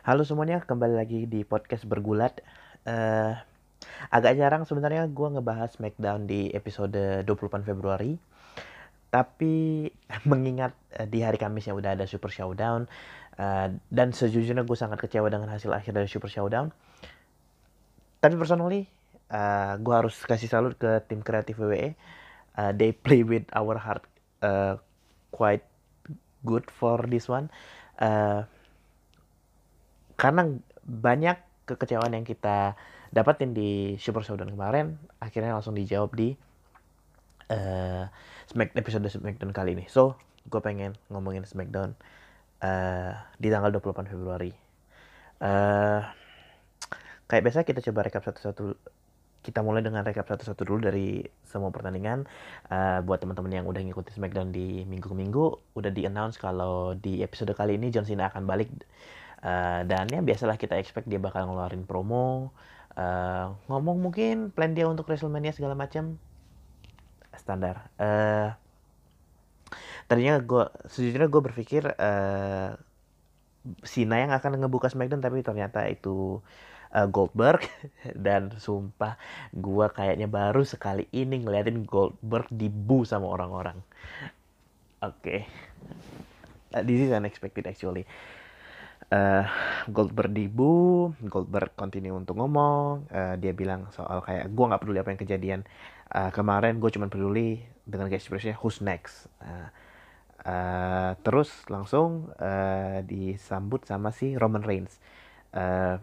Halo semuanya, kembali lagi di podcast bergulat. Uh, agak jarang sebenarnya gue ngebahas Smackdown di episode 28 Februari. Tapi mengingat uh, di hari Kamis yang udah ada Super Showdown uh, dan sejujurnya gue sangat kecewa dengan hasil akhir dari Super Showdown. Tapi personally, uh, gue harus kasih salut ke tim kreatif WWE. Uh, they play with our heart uh, quite good for this one. Uh, karena banyak kekecewaan yang kita dapatin di Super Showdown kemarin akhirnya langsung dijawab di uh, episode Smackdown kali ini. So, gue pengen ngomongin Smackdown uh, di tanggal 28 Februari. Uh, kayak biasa kita coba rekap satu-satu. Kita mulai dengan rekap satu-satu dulu dari semua pertandingan. Uh, buat teman-teman yang udah ngikutin Smackdown di minggu minggu, udah di announce kalau di episode kali ini John Cena akan balik Uh, dan ya biasalah kita expect dia bakal ngeluarin promo, uh, ngomong mungkin plan dia untuk WrestleMania segala macam standar. Uh, tadinya gue sejujurnya gue berpikir uh, Sina yang akan ngebuka SmackDown tapi ternyata itu uh, Goldberg dan sumpah gue kayaknya baru sekali ini ngeliatin Goldberg dibu sama orang-orang. Oke, okay. uh, this is unexpected actually uh, Goldberg dibu, Goldberg continue untuk ngomong, uh, dia bilang soal kayak gue nggak peduli apa yang kejadian uh, kemarin, gue cuma peduli dengan expressnya who's next. Uh, uh, terus langsung uh, disambut sama si Roman Reigns. Uh,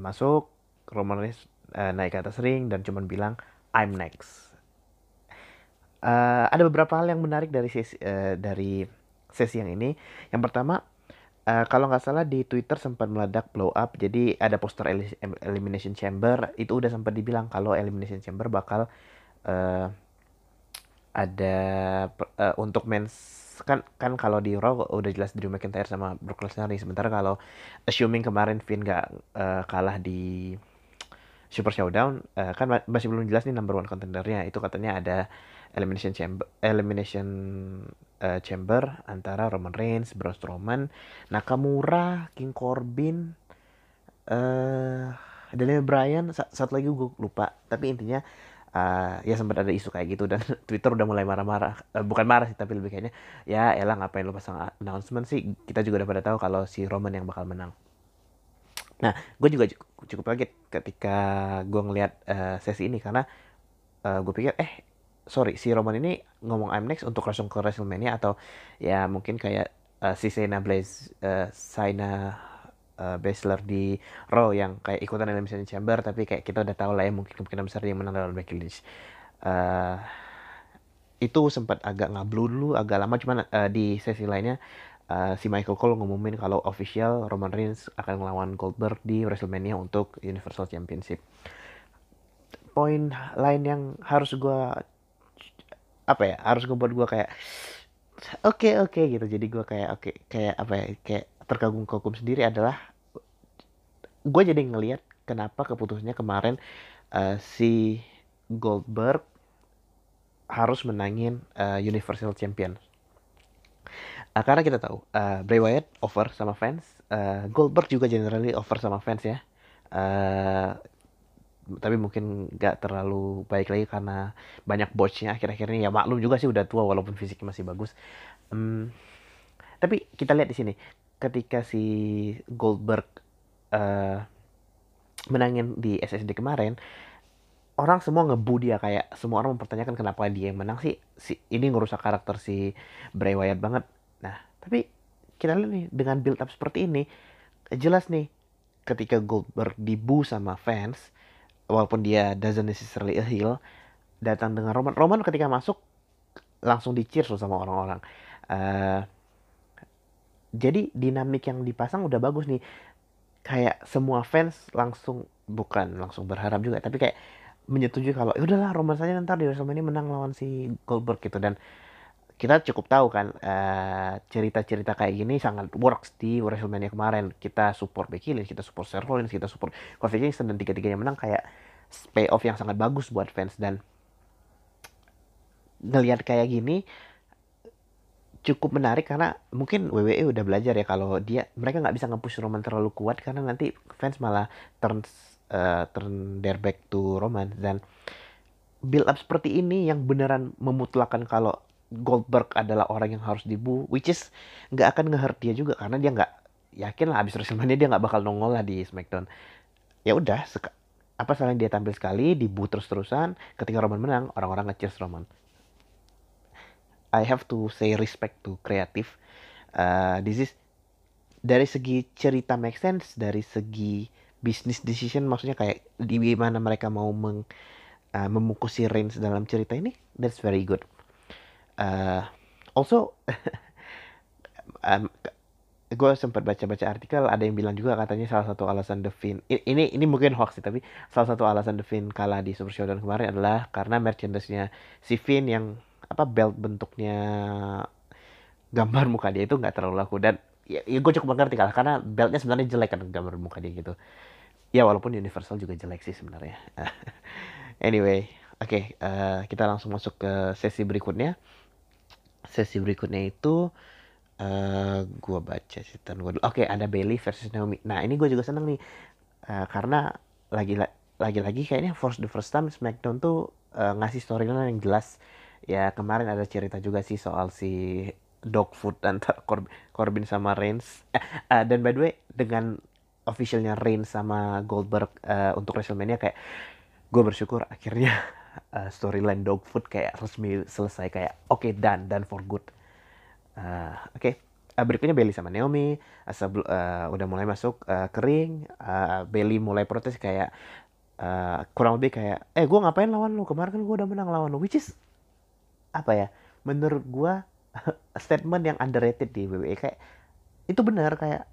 masuk Roman Reigns uh, naik ke atas ring dan cuma bilang I'm next. Uh, ada beberapa hal yang menarik dari sesi uh, dari sesi yang ini. Yang pertama Uh, kalau nggak salah di Twitter sempat meledak blow up. Jadi ada poster Elimination Chamber itu udah sempat dibilang kalau Elimination Chamber bakal uh, ada uh, untuk mens kan kan kalau di Raw udah jelas Drew McIntyre sama Brock Lesnar. Sementara kalau assuming kemarin Finn nggak uh, kalah di Super Showdown uh, kan masih belum jelas nih number one contendernya. Itu katanya ada elimination chamber elimination uh, chamber antara Roman Reigns, Braun Strowman, Nakamura, King Corbin, uh, Daniel Bryan, satu lagi gue lupa. Tapi intinya uh, ya sempat ada isu kayak gitu dan Twitter udah mulai marah-marah. Uh, bukan marah sih tapi lebih kayaknya ya elah ngapain lu pasang announcement sih. Kita juga udah pada tahu kalau si Roman yang bakal menang. Nah, gue juga cukup kaget ketika gue ngeliat uh, sesi ini karena uh, gue pikir eh sorry si Roman ini ngomong I'm next untuk langsung ke WrestleMania atau ya mungkin kayak uh, si Shayna Blaze uh, Shayna uh, Baszler di Raw yang kayak ikutan Elimination Chamber tapi kayak kita udah tahu lah ya mungkin kemungkinan besar yang menang dalam Becky Lynch. Uh, itu sempat agak ngablu dulu agak lama cuman uh, di sesi lainnya uh, si Michael Cole ngumumin kalau official Roman Reigns akan melawan Goldberg di WrestleMania untuk Universal Championship. Poin lain yang harus gue apa ya harus ngebuat gue kayak oke okay, oke okay, gitu. Jadi gue kayak oke okay, kayak apa ya kayak terkagum-kagum sendiri adalah gue jadi ngelihat kenapa keputusannya kemarin uh, si Goldberg harus menangin uh, Universal Champion. Uh, karena kita tahu uh, Bray Wyatt over sama fans uh, Goldberg juga generally over sama fans ya. Uh, tapi mungkin gak terlalu baik lagi karena banyak botchnya akhir-akhir ini. Ya maklum juga sih udah tua walaupun fisiknya masih bagus. Um, tapi kita lihat di sini ketika si Goldberg uh, menangin di SSD kemarin orang semua ngebu dia. Kayak semua orang mempertanyakan kenapa dia yang menang sih. Si ini ngerusak karakter si Bray Wyatt banget. Nah tapi kita lihat nih dengan build up seperti ini jelas nih ketika Goldberg dibu sama fans walaupun dia doesn't necessarily a heel datang dengan Roman. Roman ketika masuk langsung dicir sama orang-orang. Uh, jadi dinamik yang dipasang udah bagus nih. Kayak semua fans langsung bukan langsung berharap juga tapi kayak menyetujui kalau ya udahlah Roman saja nanti di WrestleMania menang lawan si Goldberg gitu. Dan kita cukup tahu kan uh, cerita-cerita kayak gini sangat works di WrestleMania kemarin. Kita support Becky Lynch, kita support Seth Rollins, kita support Kofi Kingston dan tiga-tiganya menang kayak payoff yang sangat bagus buat fans dan ngelihat kayak gini cukup menarik karena mungkin WWE udah belajar ya kalau dia mereka nggak bisa nge-push Roman terlalu kuat karena nanti fans malah turn uh, turn their back to Roman dan build up seperti ini yang beneran memutlakan kalau Goldberg adalah orang yang harus dibu which is nggak akan nge dia juga karena dia nggak yakin lah abis WrestleMania dia nggak bakal nongol lah di SmackDown ya udah apa salahnya dia tampil sekali dibu terus terusan ketika Roman menang orang-orang nge Roman I have to say respect to kreatif. Uh, this is dari segi cerita make sense, dari segi business decision maksudnya kayak di mana mereka mau meng, uh, memukusi Reigns dalam cerita ini, that's very good. Uh, also, um, gue sempat baca-baca artikel ada yang bilang juga katanya salah satu alasan The Finn ini ini mungkin hoax sih tapi salah satu alasan The Finn kalah di Super Showdown kemarin adalah karena merchandise-nya si Finn yang apa belt bentuknya gambar muka dia itu nggak terlalu laku. Dan ya, ya gue cukup mengerti lah karena beltnya sebenarnya jelek kan gambar muka dia gitu. Ya walaupun Universal juga jelek sih sebenarnya. Anyway oke okay, uh, eh, kita langsung masuk ke sesi berikutnya sesi berikutnya itu uh, eh, gue baca sih gue oke okay, ada Bailey versus Naomi. Nah ini gue juga seneng nih uh, karena lagi lagi-lagi kayaknya for the first time SmackDown tuh uh, ngasih storyline yang jelas. Ya kemarin ada cerita juga sih soal si dog food antara Cor Corbin sama Reigns. Uh, dan by the way dengan officialnya Reigns sama Goldberg uh, untuk WrestleMania kayak gue bersyukur akhirnya uh, storyline dog food kayak resmi selesai kayak oke okay, done done for good. Uh, oke. Okay. uh, berikutnya Bailey sama Naomi. Asal uh, udah mulai masuk uh, kering. Uh, Bailey mulai protes kayak uh, kurang lebih kayak eh gue ngapain lawan lu? Kemarin kan gue udah menang lawan lu. Which is apa ya menurut gue statement yang underrated di WWE kayak itu benar kayak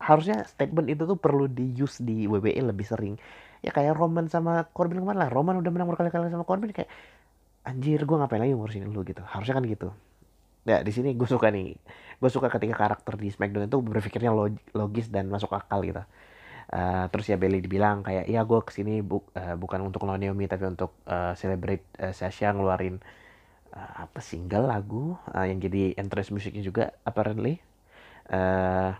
harusnya statement itu tuh perlu di use di WWE lebih sering ya kayak Roman sama Corbin ke mana lah. Roman udah menang berkali-kali sama Corbin kayak anjir gue ngapain lagi ngurusin lu gitu. Harusnya kan gitu. Ya di sini gue suka nih. Gue suka ketika karakter di SmackDown itu berpikirnya logis dan masuk akal gitu. Uh, terus ya Bailey dibilang kayak ya gue ke sini bu uh, bukan untuk Naomi tapi untuk uh, celebrate uh, Sasha ngeluarin uh, apa single lagu uh, yang jadi entrance musiknya juga apparently. Uh,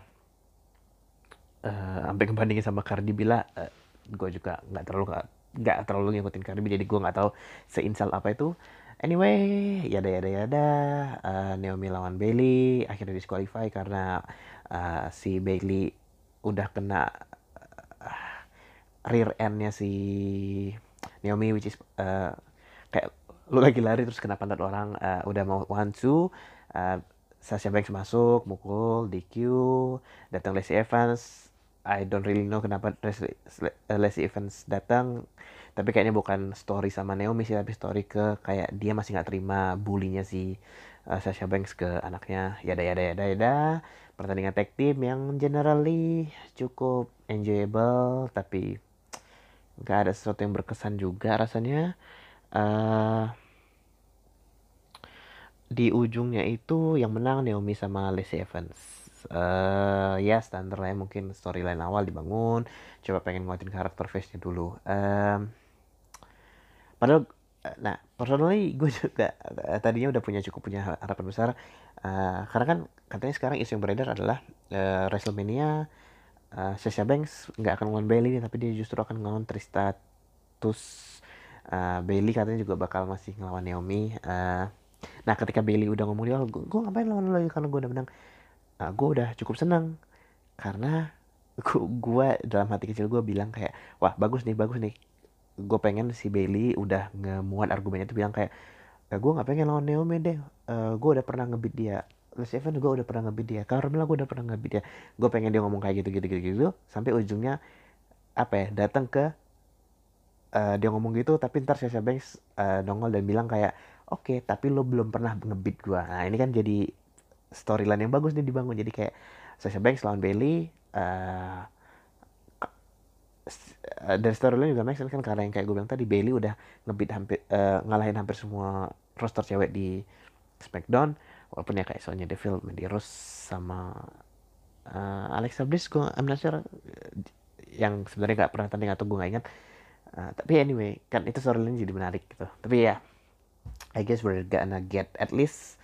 uh, sampai kebandingin sama Cardi B lah uh, gue juga nggak terlalu nggak terlalu ngikutin Cardi B jadi gue nggak tahu seinsal apa itu. Anyway yada yada yada uh, Naomi lawan Bailey akhirnya disqualify karena uh, si Bailey udah kena uh, rear endnya si Naomi which is uh, kayak lu lagi lari terus kena pantat orang uh, udah mau one two uh, Sasha Banks masuk mukul DQ datang Lacey Evans I don't really know kenapa Lacey Evans datang tapi kayaknya bukan story sama Naomi sih tapi story ke kayak dia masih nggak terima bulinya si uh, Sasha Banks ke anaknya. Yada yada yada yada. Pertandingan tag team yang generally cukup enjoyable tapi nggak ada sesuatu yang berkesan juga rasanya. Uh, di ujungnya itu yang menang Naomi sama Lacey Evans. Uh, ya standar lah ya, mungkin storyline awal dibangun, coba pengen nguatin karakter face-nya dulu. Um, padahal, nah personally gue juga uh, tadinya udah punya cukup punya harapan besar, uh, karena kan katanya sekarang isu yang beredar adalah uh, WrestleMania uh, Sasha Banks nggak akan ngelawan Bailey tapi dia justru akan ngelawan Tristatus uh, Bailey katanya juga bakal masih ngelawan Naomi. Uh, Nah ketika Bailey udah ngomong dia, gue ngapain lawan lo lagi karena gue udah menang. Nah, gue udah cukup senang karena gue dalam hati kecil gue bilang kayak wah bagus nih bagus nih. Gue pengen si Bailey udah ngemuat argumennya tuh bilang kayak eh, gue nggak pengen lawan Naomi deh. Uh, eh, gue udah pernah ngebit dia. Les Evans gue udah pernah ngebit dia. Carmella gue udah pernah ngebit dia. Gue pengen dia ngomong kayak gitu gitu gitu gitu. Sampai ujungnya apa ya datang ke uh, dia ngomong gitu tapi ntar Sasha Banks uh, nongol dan bilang kayak oke okay, tapi lo belum pernah ngebit gua. Nah ini kan jadi storyline yang bagus nih dibangun. Jadi kayak Sasha Banks lawan Bailey uh, dari storyline juga sense kan karena yang kayak gue bilang tadi Bailey udah ngebit hampir uh, ngalahin hampir semua roster cewek di SmackDown. Walaupun ya kayak soalnya Devil, Mandy Rose sama uh, Alexa Bliss gue I'm not sure yang sebenarnya gak pernah tanding atau gue gak ingat. Uh, tapi anyway kan itu storyline jadi menarik gitu. Tapi ya I guess we're gonna get at least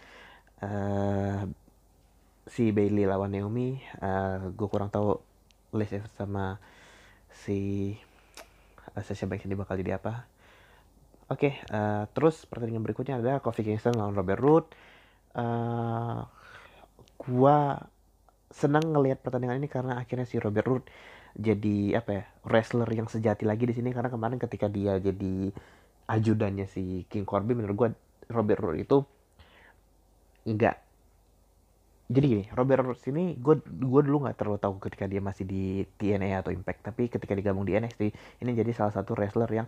uh, si Bailey lawan Naomi uh, gue kurang tahu Liz Evans sama si uh, Sasha Banks ini bakal jadi apa. Oke okay, uh, terus pertandingan berikutnya ada Kofi Kingston lawan Robert Roode. Uh, gua senang ngelihat pertandingan ini karena akhirnya si Robert Roode jadi apa ya wrestler yang sejati lagi di sini. Karena kemarin ketika dia jadi ajudannya si King Corbin menurut gue Robert Roode itu enggak jadi gini Robert Roode ini gue gue dulu nggak terlalu tahu ketika dia masih di TNA atau Impact tapi ketika digabung di NXT ini jadi salah satu wrestler yang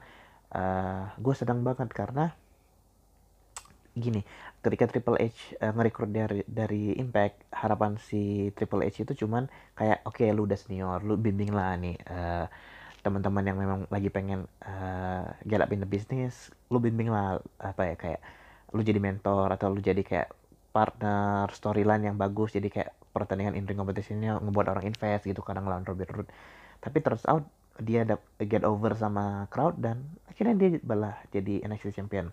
uh, eh, gue sedang banget karena gini ketika Triple H uh, ngerekrut dari dari Impact harapan si Triple H itu cuman kayak oke okay, lu udah senior lu bimbing lah nih uh, teman-teman yang memang lagi pengen uh, get up in the business lu bimbing lah apa ya kayak lu jadi mentor atau lu jadi kayak partner storyline yang bagus. Jadi kayak pertandingan in ring competitionnya ngebuat orang invest gitu kadang lawan Robert Roode tapi terus out dia get over sama crowd dan akhirnya dia balah jadi NXT champion.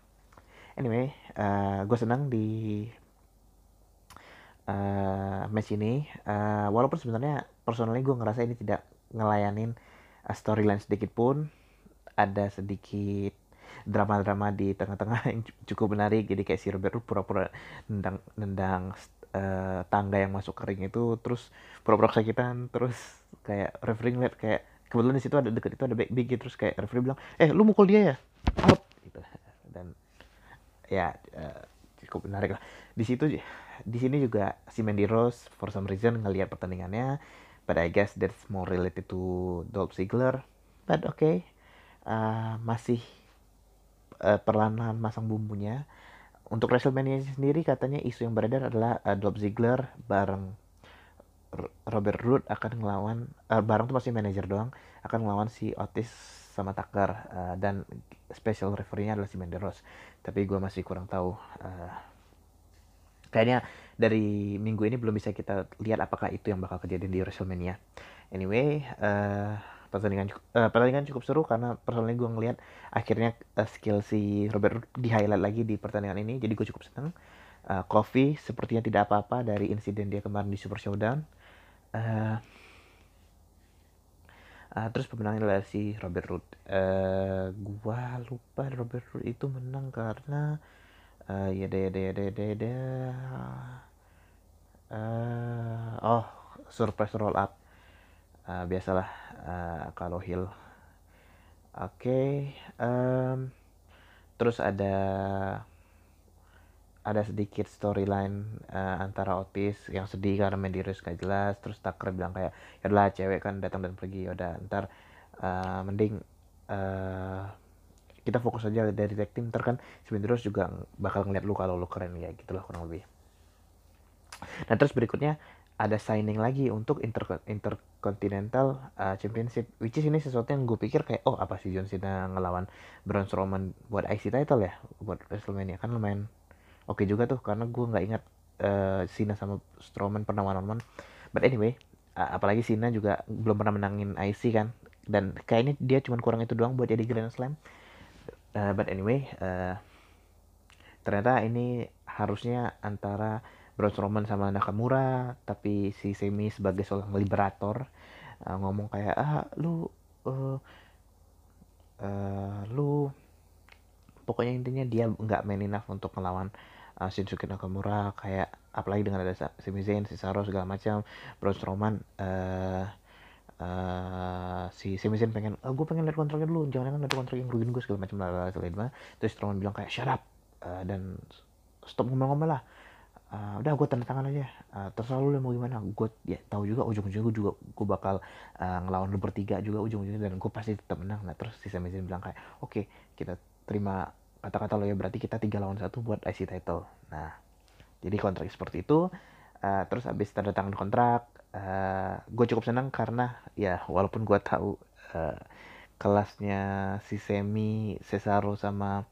Anyway uh, eh, gue senang di uh, match ini. Uh, walaupun sebenarnya personally gue ngerasa ini tidak ngelayanin storyline sedikit pun. Ada sedikit drama-drama di tengah-tengah yang cukup menarik. Jadi kayak si Robert pura-pura nendang nendang uh, tangga yang masuk kering itu terus pura-pura kesakitan terus kayak referee ngeliat kayak kebetulan di situ ada deket itu ada back big terus kayak referee bilang eh lu mukul dia ya? Out! Gitu. Dan ya uh, cukup menarik lah. Di situ di sini juga si Mandy Rose for some reason ngelihat pertandingannya. But I guess that's more related to Dolph Ziggler. But okay. uh, masih uh, perlahan-lahan masang bumbunya. Untuk WrestleMania sendiri katanya isu yang beredar adalah uh, Dolph Ziggler bareng Robert Roode akan ngelawan uh, bareng tuh masih manajer doang akan ngelawan si Otis sama Tucker uh, dan special referee-nya adalah si Mandy Rose. Tapi gue masih kurang tahu uh, kayaknya dari minggu ini belum bisa kita lihat apakah itu yang bakal kejadian di WrestleMania. Anyway uh, pertandingan uh, pertandingan cukup seru karena personally gue ngelihat akhirnya uh, skill si Robert di highlight lagi di pertandingan ini. Jadi gue cukup seneng. Uh, sepertinya tidak apa-apa dari insiden dia kemarin di Super Showdown. Uh, uh, terus pemenangnya adalah si Robert Root uh, gua lupa Robert Root itu menang karena uh, ya deh deh deh deh deh. Uh, oh surprise roll up uh, biasalah uh, kalau heal. Oke okay, um, terus ada ada sedikit storyline uh, antara Otis yang sedih karena Mendirus gak jelas. Terus Tucker bilang kayak ya lah cewek kan datang dan pergi ya udah ntar uh, mending uh, kita fokus aja dari tag team. Ntar kan si Mendirus juga bakal ngeliat lu kalau lu keren ya gitulah kurang lebih. Nah terus berikutnya ada signing lagi untuk inter intercontinental uh, championship. Which is ini sesuatu yang gue pikir kayak oh apa sih John Cena ngelawan Braun Strowman buat IC title ya? Buat WrestleMania. Kan lumayan oke okay juga tuh karena gue nggak ingat uh, Cena sama Strowman pernah one on one but anyway uh, apalagi Cena juga belum pernah menangin IC kan? Dan kayaknya dia cuma kurang itu doang buat jadi Grand Slam. Uh, but anyway uh, ternyata ini harusnya antara Braun Strowman sama Nakamura tapi si Semi sebagai seorang liberator uh, ngomong kayak ah lu uh, uh, lu pokoknya intinya dia nggak main enough untuk melawan uh, Shinsuke Nakamura kayak apalagi dengan ada Sami Zayn, Cesaro segala macam, Braun Strowman uh, uh, si Sami Zayn pengen oh, gue pengen lihat kontraknya dulu jangan jangan ada kontrak yang rugiin gue segala macam lah terus Strowman bilang kayak shut up uh, dan stop ngomong-ngomong lah uh, udah gue tanda tangan aja. Uh, terserah lu mau gimana. Gue ya tahu juga ujung-ujungnya gue juga gue bakal uh, ngelawan lu bertiga juga ujung-ujungnya dan gue pasti tetap menang. Nah terus si Sami bilang kayak oke okay, kita terima kata-kata lo ya berarti kita tiga lawan satu buat IC title. Nah jadi kontrak seperti itu. Uh, terus abis tanda tangan kontrak uh, gue cukup senang karena ya walaupun gue tahu uh, kelasnya si Semi Cesaro sama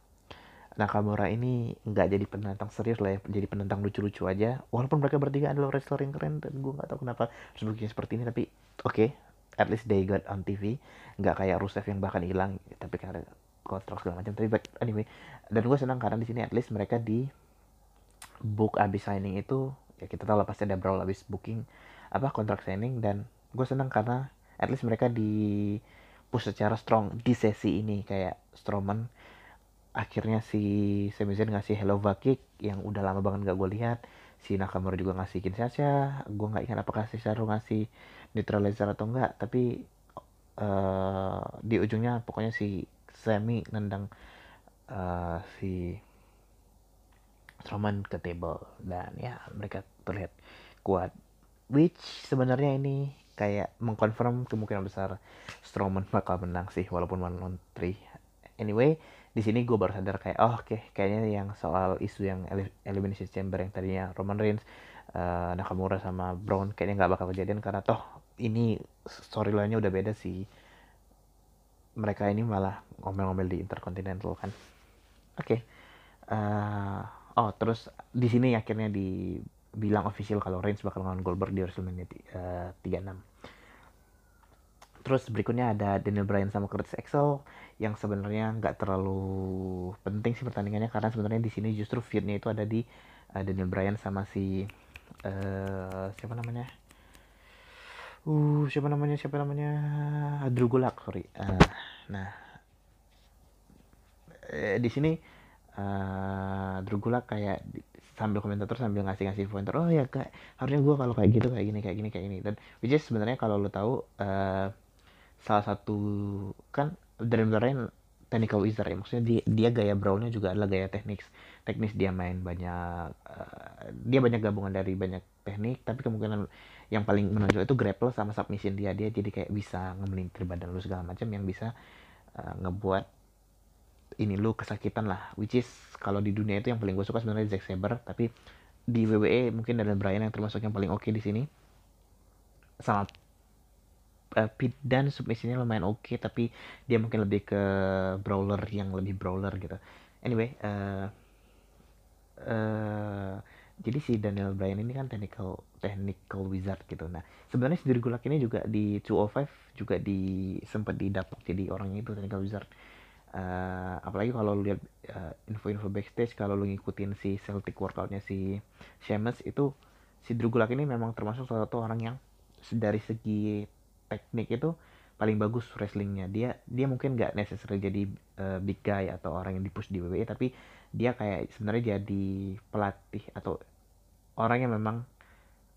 Nakamura ini nggak jadi penantang serius lah ya jadi penantang lucu-lucu aja. Walaupun mereka bertiga adalah wrestler yang keren dan gue nggak tahu kenapa harus seperti ini tapi oke okay, at least they got on TV nggak kayak Rusev yang bahkan hilang tapi karena kontrak segala macam. Tapi but anyway dan gue senang karena di sini at least mereka di book abis signing itu ya kita tahu lah pasti ada brawl abis booking apa kontrak signing dan gue senang karena at least mereka di push secara strong di sesi ini kayak Strowman akhirnya si Sami ngasih Hello Kick yang udah lama banget gak gue lihat. Si Nakamura juga ngasih Kinshasa gue nggak ingat apakah si Saru ngasih neutralizer atau enggak tapi uh, di ujungnya pokoknya si Sami nendang uh, si Strowman ke table. Dan ya mereka terlihat kuat. Which sebenarnya ini kayak mengkonfirm kemungkinan besar Strowman bakal menang sih walaupun one on three. Anyway, di sini gue baru sadar kayak oh oke okay, kayaknya yang soal isu yang elimination chamber yang tadinya Roman Reigns, uh, Nakamura sama Braun kayaknya nggak bakal kejadian karena toh ini storyline-nya udah beda sih. Mereka ini malah ngomel-ngomel di Intercontinental kan. Oke. Okay. Uh, eh, oh terus di sini akhirnya di bilang official kalau Reigns bakal ngelawan Goldberg di WrestleMania uh, eh, 36. Terus berikutnya ada Daniel Bryan sama Curtis Axel yang sebenarnya nggak terlalu penting sih pertandingannya karena sebenarnya di sini justru feudnya itu ada di uh, Daniel Bryan sama si uh, siapa namanya? Uh, siapa namanya? Siapa namanya? Drew Gulak, sorry. Uh, nah, eh, di sini uh, Drew Gulak kayak sambil komentator sambil ngasih-ngasih pointer oh ya kayak harusnya gue kalau kayak gitu kayak gini kayak gini kayak gini dan which is sebenarnya kalau lo tahu uh, salah satu kan dari Bryan technical wizard ya. Maksudnya dia, dia gaya brawlnya juga adalah gaya teknik. Teknis dia main banyak uh, dia banyak gabungan dari banyak teknik tapi kemungkinan yang paling menonjol itu grapple sama submission dia. Dia jadi kayak bisa ngemelintir badan lu segala macam yang bisa uh, ngebuat ini lu kesakitan lah. Which is kalau di dunia itu yang paling gue suka sebenarnya Zack Saber. Tapi di WWE mungkin dan Brian yang termasuk yang paling oke okay di sini. Sama uh, Pit dan submissinya lumayan oke okay, tapi dia mungkin lebih ke brawler yang lebih brawler gitu anyway uh, uh, jadi si Daniel Bryan ini kan technical technical wizard gitu. Nah, sebenarnya si Dirgulak ini juga di 205 juga di sempat didapat jadi orang itu technical wizard uh, apalagi kalau lihat uh, info-info backstage kalau lu ngikutin si Celtic workoutnya si Sheamus itu si Drew Gulak ini memang termasuk salah satu orang yang dari segi teknik itu paling bagus wrestlingnya. Dia dia mungkin nggak necessary jadi uh, big guy atau orang yang dipush di WWE tapi dia kayak sebenarnya jadi pelatih atau orang yang memang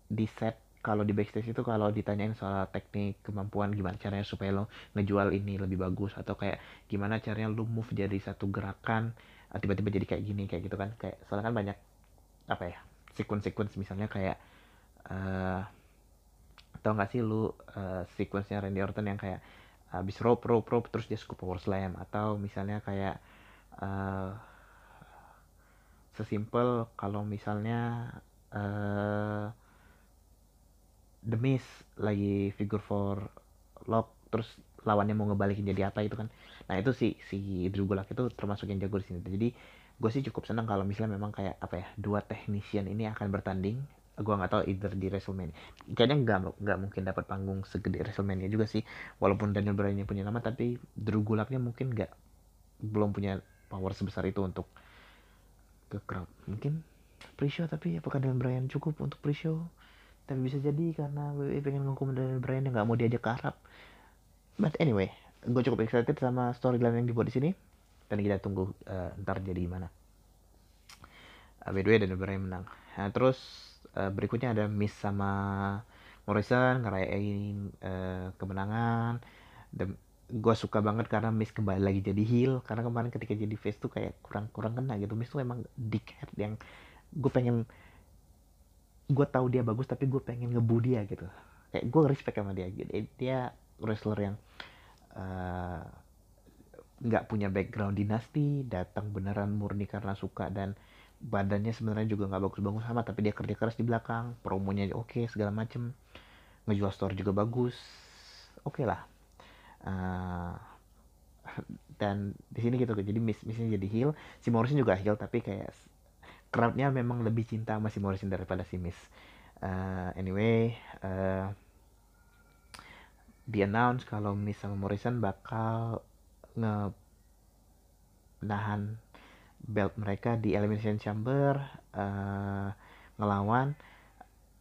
di set kalau di backstage itu kalau ditanyain soal teknik kemampuan gimana caranya supaya lo ngejual ini lebih bagus atau kayak gimana caranya lo move jadi satu gerakan ah, tiba-tiba jadi kayak gini kayak gitu kan. Kayak soalnya kan banyak apa ya sequence-sequence misalnya kayak uh, tau gak sih lu uh, sequence-nya Randy Orton yang kayak habis rope rope rope terus dia scoop power slam. Atau misalnya kayak uh, sesimpel kalau misalnya uh, The Miz lagi figure for lock terus lawannya mau ngebalikin jadi apa itu kan. Nah itu si si Drew Gulak itu termasuk yang jago di sini. Jadi gue sih cukup senang kalau misalnya memang kayak apa ya dua technician ini akan bertanding gue nggak tahu either di WrestleMania. Kayaknya nggak nggak mungkin dapat panggung segede WrestleMania juga sih walaupun Daniel Bryan punya nama tapi Drew Gulaknya mungkin nggak belum punya power sebesar itu untuk ke crowd. Mungkin pre-show tapi apakah Daniel Bryan cukup untuk pre-show? Tapi bisa jadi karena WWE pengen nghukum dari brand yang nggak mau diajak ke Arab. But anyway gue cukup excited sama storyline yang dibuat di sini. Dan kita tunggu uh, ntar jadi gimana. Uh, by the way dan Bryan menang. Nah, terus uh, berikutnya ada Miss sama Morrison ngerayain uh, kemenangan. Gue suka banget karena Miss kembali lagi jadi heel. Karena kemarin ketika jadi face tuh kayak kurang kurang kena gitu. Miss tuh emang dickhead yang gue pengen gue tahu dia bagus tapi gue pengen ngebu dia gitu. Kayak gue respect sama dia. Gitu dia wrestler yang eh, nggak uh, punya background dinasti datang beneran murni karena suka dan badannya sebenarnya juga nggak bagus-bagus sama tapi dia kerja keras di belakang promonya oke okay, segala macem. Ngejual store juga bagus. Oke okay lah. Uh, dan di sini gitu jadi miss missnya jadi heel si Morrison juga heel tapi kayak crowdnya memang lebih cinta sama si Morrison daripada si Miss. Uh, anyway, uh, di announce kalau Miss sama Morrison bakal nge nahan belt mereka di Elimination Chamber uh, ngelawan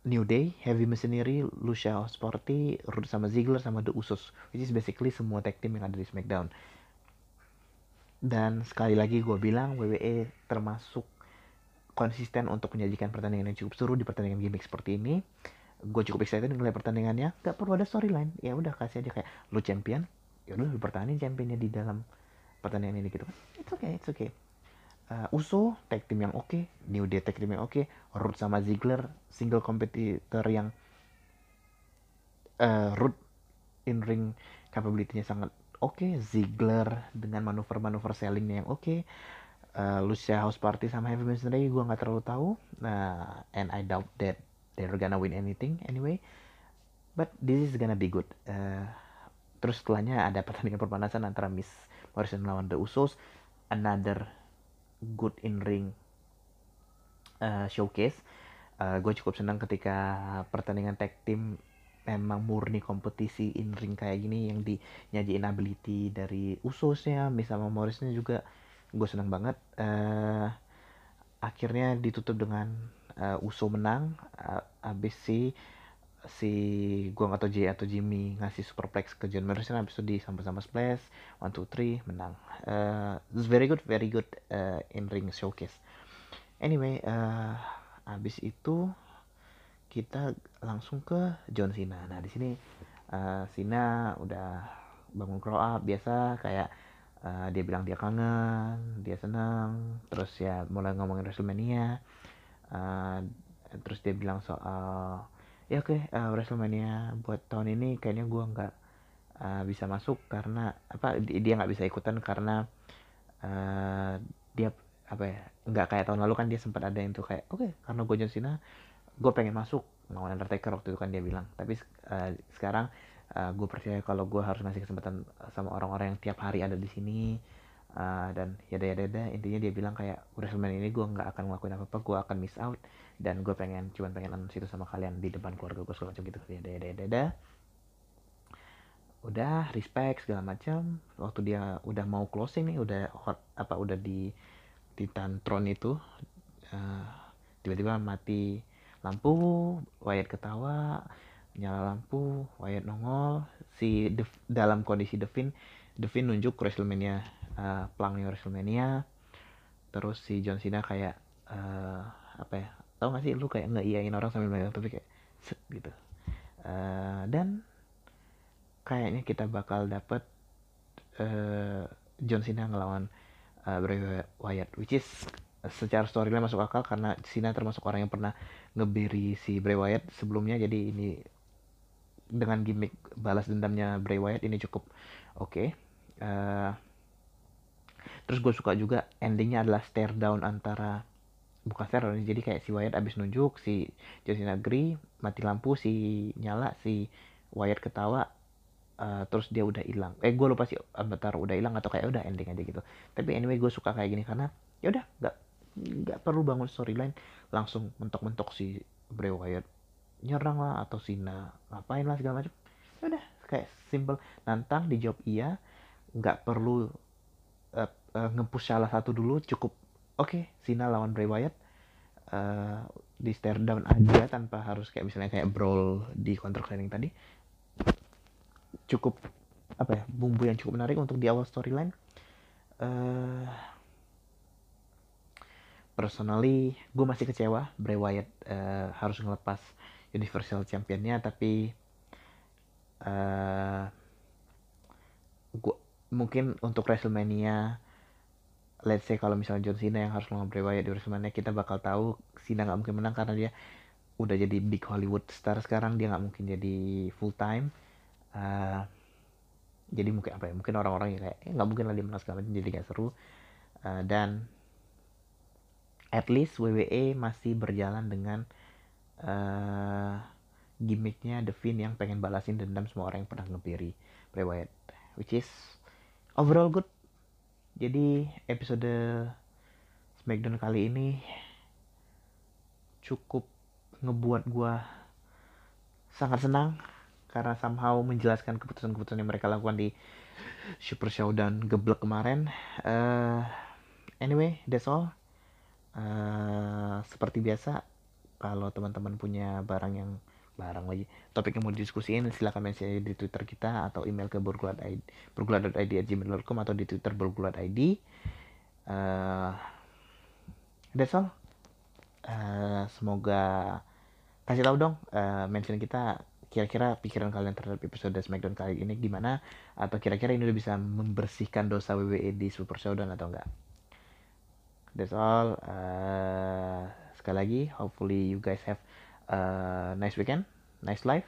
New Day, Heavy Machinery, Lucia Sporty, Rude sama Ziggler sama The Usos, which is basically semua tag team yang ada di SmackDown. Dan sekali lagi gue bilang WWE termasuk konsisten untuk menyajikan pertandingan yang cukup seru di pertandingan gimmick seperti ini. Gue cukup excited ngeliat pertandingannya. Gak perlu ada storyline. Ya udah kasih aja kayak lu champion, ya udah lu pertahanin championnya di dalam pertandingan ini gitu kan. It's okay, it's okay uh, Uso tag team yang oke, okay. New Day tag team yang oke, okay. Root sama Ziggler single kompetitor yang uh, Root in ring capability-nya sangat oke, okay. Ziggler dengan manuver-manuver sellingnya yang oke. Okay. Uh, Lucia House Party sama Heavy Machinery gue nggak terlalu tahu. Nah, and I doubt that they're gonna win anything anyway. But this is gonna be good. Uh, terus setelahnya ada pertandingan perpanasan antara Miss Morrison lawan The Usos. Another good in ring uh, showcase. Uh, gue cukup senang ketika pertandingan tag team memang murni kompetisi in ring kayak gini yang dinyajiin ability dari Usosnya, Miss sama Morrisnya juga gue senang banget. Uh, akhirnya ditutup dengan uh, Uso menang, uh, abis si gua nggak Jay atau Jimmy ngasih superplex ke John Morrison habis itu di sama-sama splash one two three menang. Uh, it's very good very good uh, in ring showcase. Anyway uh, habis itu kita langsung ke John Cena. Nah di sini uh, Cena udah bangun grow up biasa kayak uh, dia bilang dia kangen dia senang terus ya mulai ngomongin WrestleMania uh, terus dia bilang soal ya oke okay, uh, WrestleMania buat tahun ini kayaknya gue nggak uh, bisa masuk karena apa dia nggak bisa ikutan karena uh, dia apa ya nggak kayak tahun lalu kan dia sempat ada yang tuh kayak oke okay, karena gue John Cena gue pengen masuk lawan Undertaker waktu itu kan dia bilang. Tapi uh, sekarang uh, gue percaya kalau gue harus ngasih kesempatan sama orang-orang yang tiap hari ada di sini uh, dan ya ya ya intinya dia bilang kayak WrestleMania ini gue nggak akan ngelakuin apa apa gue akan miss out dan gue pengen cuman pengen announce itu sama kalian di depan keluarga gue segala macam gitu ya. Ya ya ya udah respect segala macam. Waktu dia udah mau closing nih udah hot apa udah di Titantron itu uh, tiba-tiba mati lampu Wyatt ketawa nyala lampu Wyatt nongol. Si Dev, dalam kondisi Devin Devin nunjuk WrestleMania uh, pelangnya WrestleMania. Terus si John Cena kayak uh, apa ya tau gak sih? Lu kayak nggak iyain orang sambil megang tapi kayak set gitu. Uh, dan kayaknya kita bakal dapet uh, John Cena ngelawan uh, Bray Wyatt which is secara storyline masuk akal karena Cena termasuk orang yang pernah ngebiri si Bray Wyatt sebelumnya. Jadi ini dengan gimmick balas dendamnya Bray Wyatt ini cukup oke. Okay. uh, terus gue suka juga endingnya adalah stare down antara bukan teror jadi kayak si Wyatt abis nunjuk si Justin agree mati lampu si nyala si Wyatt ketawa uh, terus dia udah hilang. Eh gue lupa sih Avatar udah hilang atau kayak udah ending aja gitu. Tapi anyway gue suka kayak gini karena ya udah nggak nggak perlu bangun storyline langsung mentok-mentok si Bray Wyatt. Nyerang lah atau Sina ngapain lah segala macam ya udah kayak simple. Nantang dijawab iya nggak perlu uh, uh, ngepush salah satu dulu cukup oke okay, Cena lawan Bray Wyatt. Uh, di stare down aja tanpa harus kayak misalnya kayak brawl di counter training tadi. Cukup apa ya bumbu yang cukup menarik untuk di awal storyline. Uh, personally gue masih kecewa Bray Wyatt uh, harus ngelepas Universal Championnya tapi uh, gua mungkin untuk WrestleMania let's say kalau misalnya John Cena yang harus melawan Bray Wyatt di WrestleMania kita bakal tahu Cena nggak mungkin menang karena dia udah jadi big Hollywood star sekarang dia nggak mungkin jadi full time. Uh, jadi mungkin apa ya mungkin orang-orang yang kayak eh, nggak mungkin lah dia menang segala jadi gak seru. Uh, dan at least WWE masih berjalan dengan uh, gimmicknya The Fiend yang pengen balasin dendam semua orang yang pernah ngebiri Bray Wyatt which is overall good jadi episode Smackdown kali ini cukup ngebuat gua sangat senang karena somehow menjelaskan keputusan-keputusan yang mereka lakukan di Super Showdown geblek kemarin. Uh, anyway that's all uh, seperti biasa kalau teman-teman punya barang yang barang lagi. Topik yang mau didiskusiin silahkan mention di twitter kita atau email ke burgulat.id burgulat.id@gmail.com atau di twitter burgulat.id uh, that's all. Uh, semoga kasih tahu dong uh, mention kita kira-kira pikiran kalian terhadap episode Smackdown kali ini gimana atau kira-kira ini udah bisa membersihkan dosa WWE di Super Showdown atau enggak. That's all. Uh, sekali lagi hopefully you guys have a nice weekend nice life.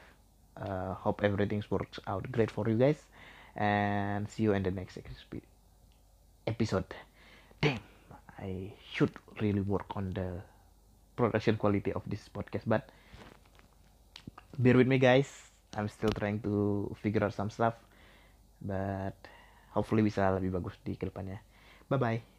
Uh, hope everything works out great for you guys. And see you in the next episode. Damn I should really work on the production quality of this podcast but bear with me guys. I'm still trying to figure out some stuff but hopefully bisa lebih bagus di ke depannya. Bye bye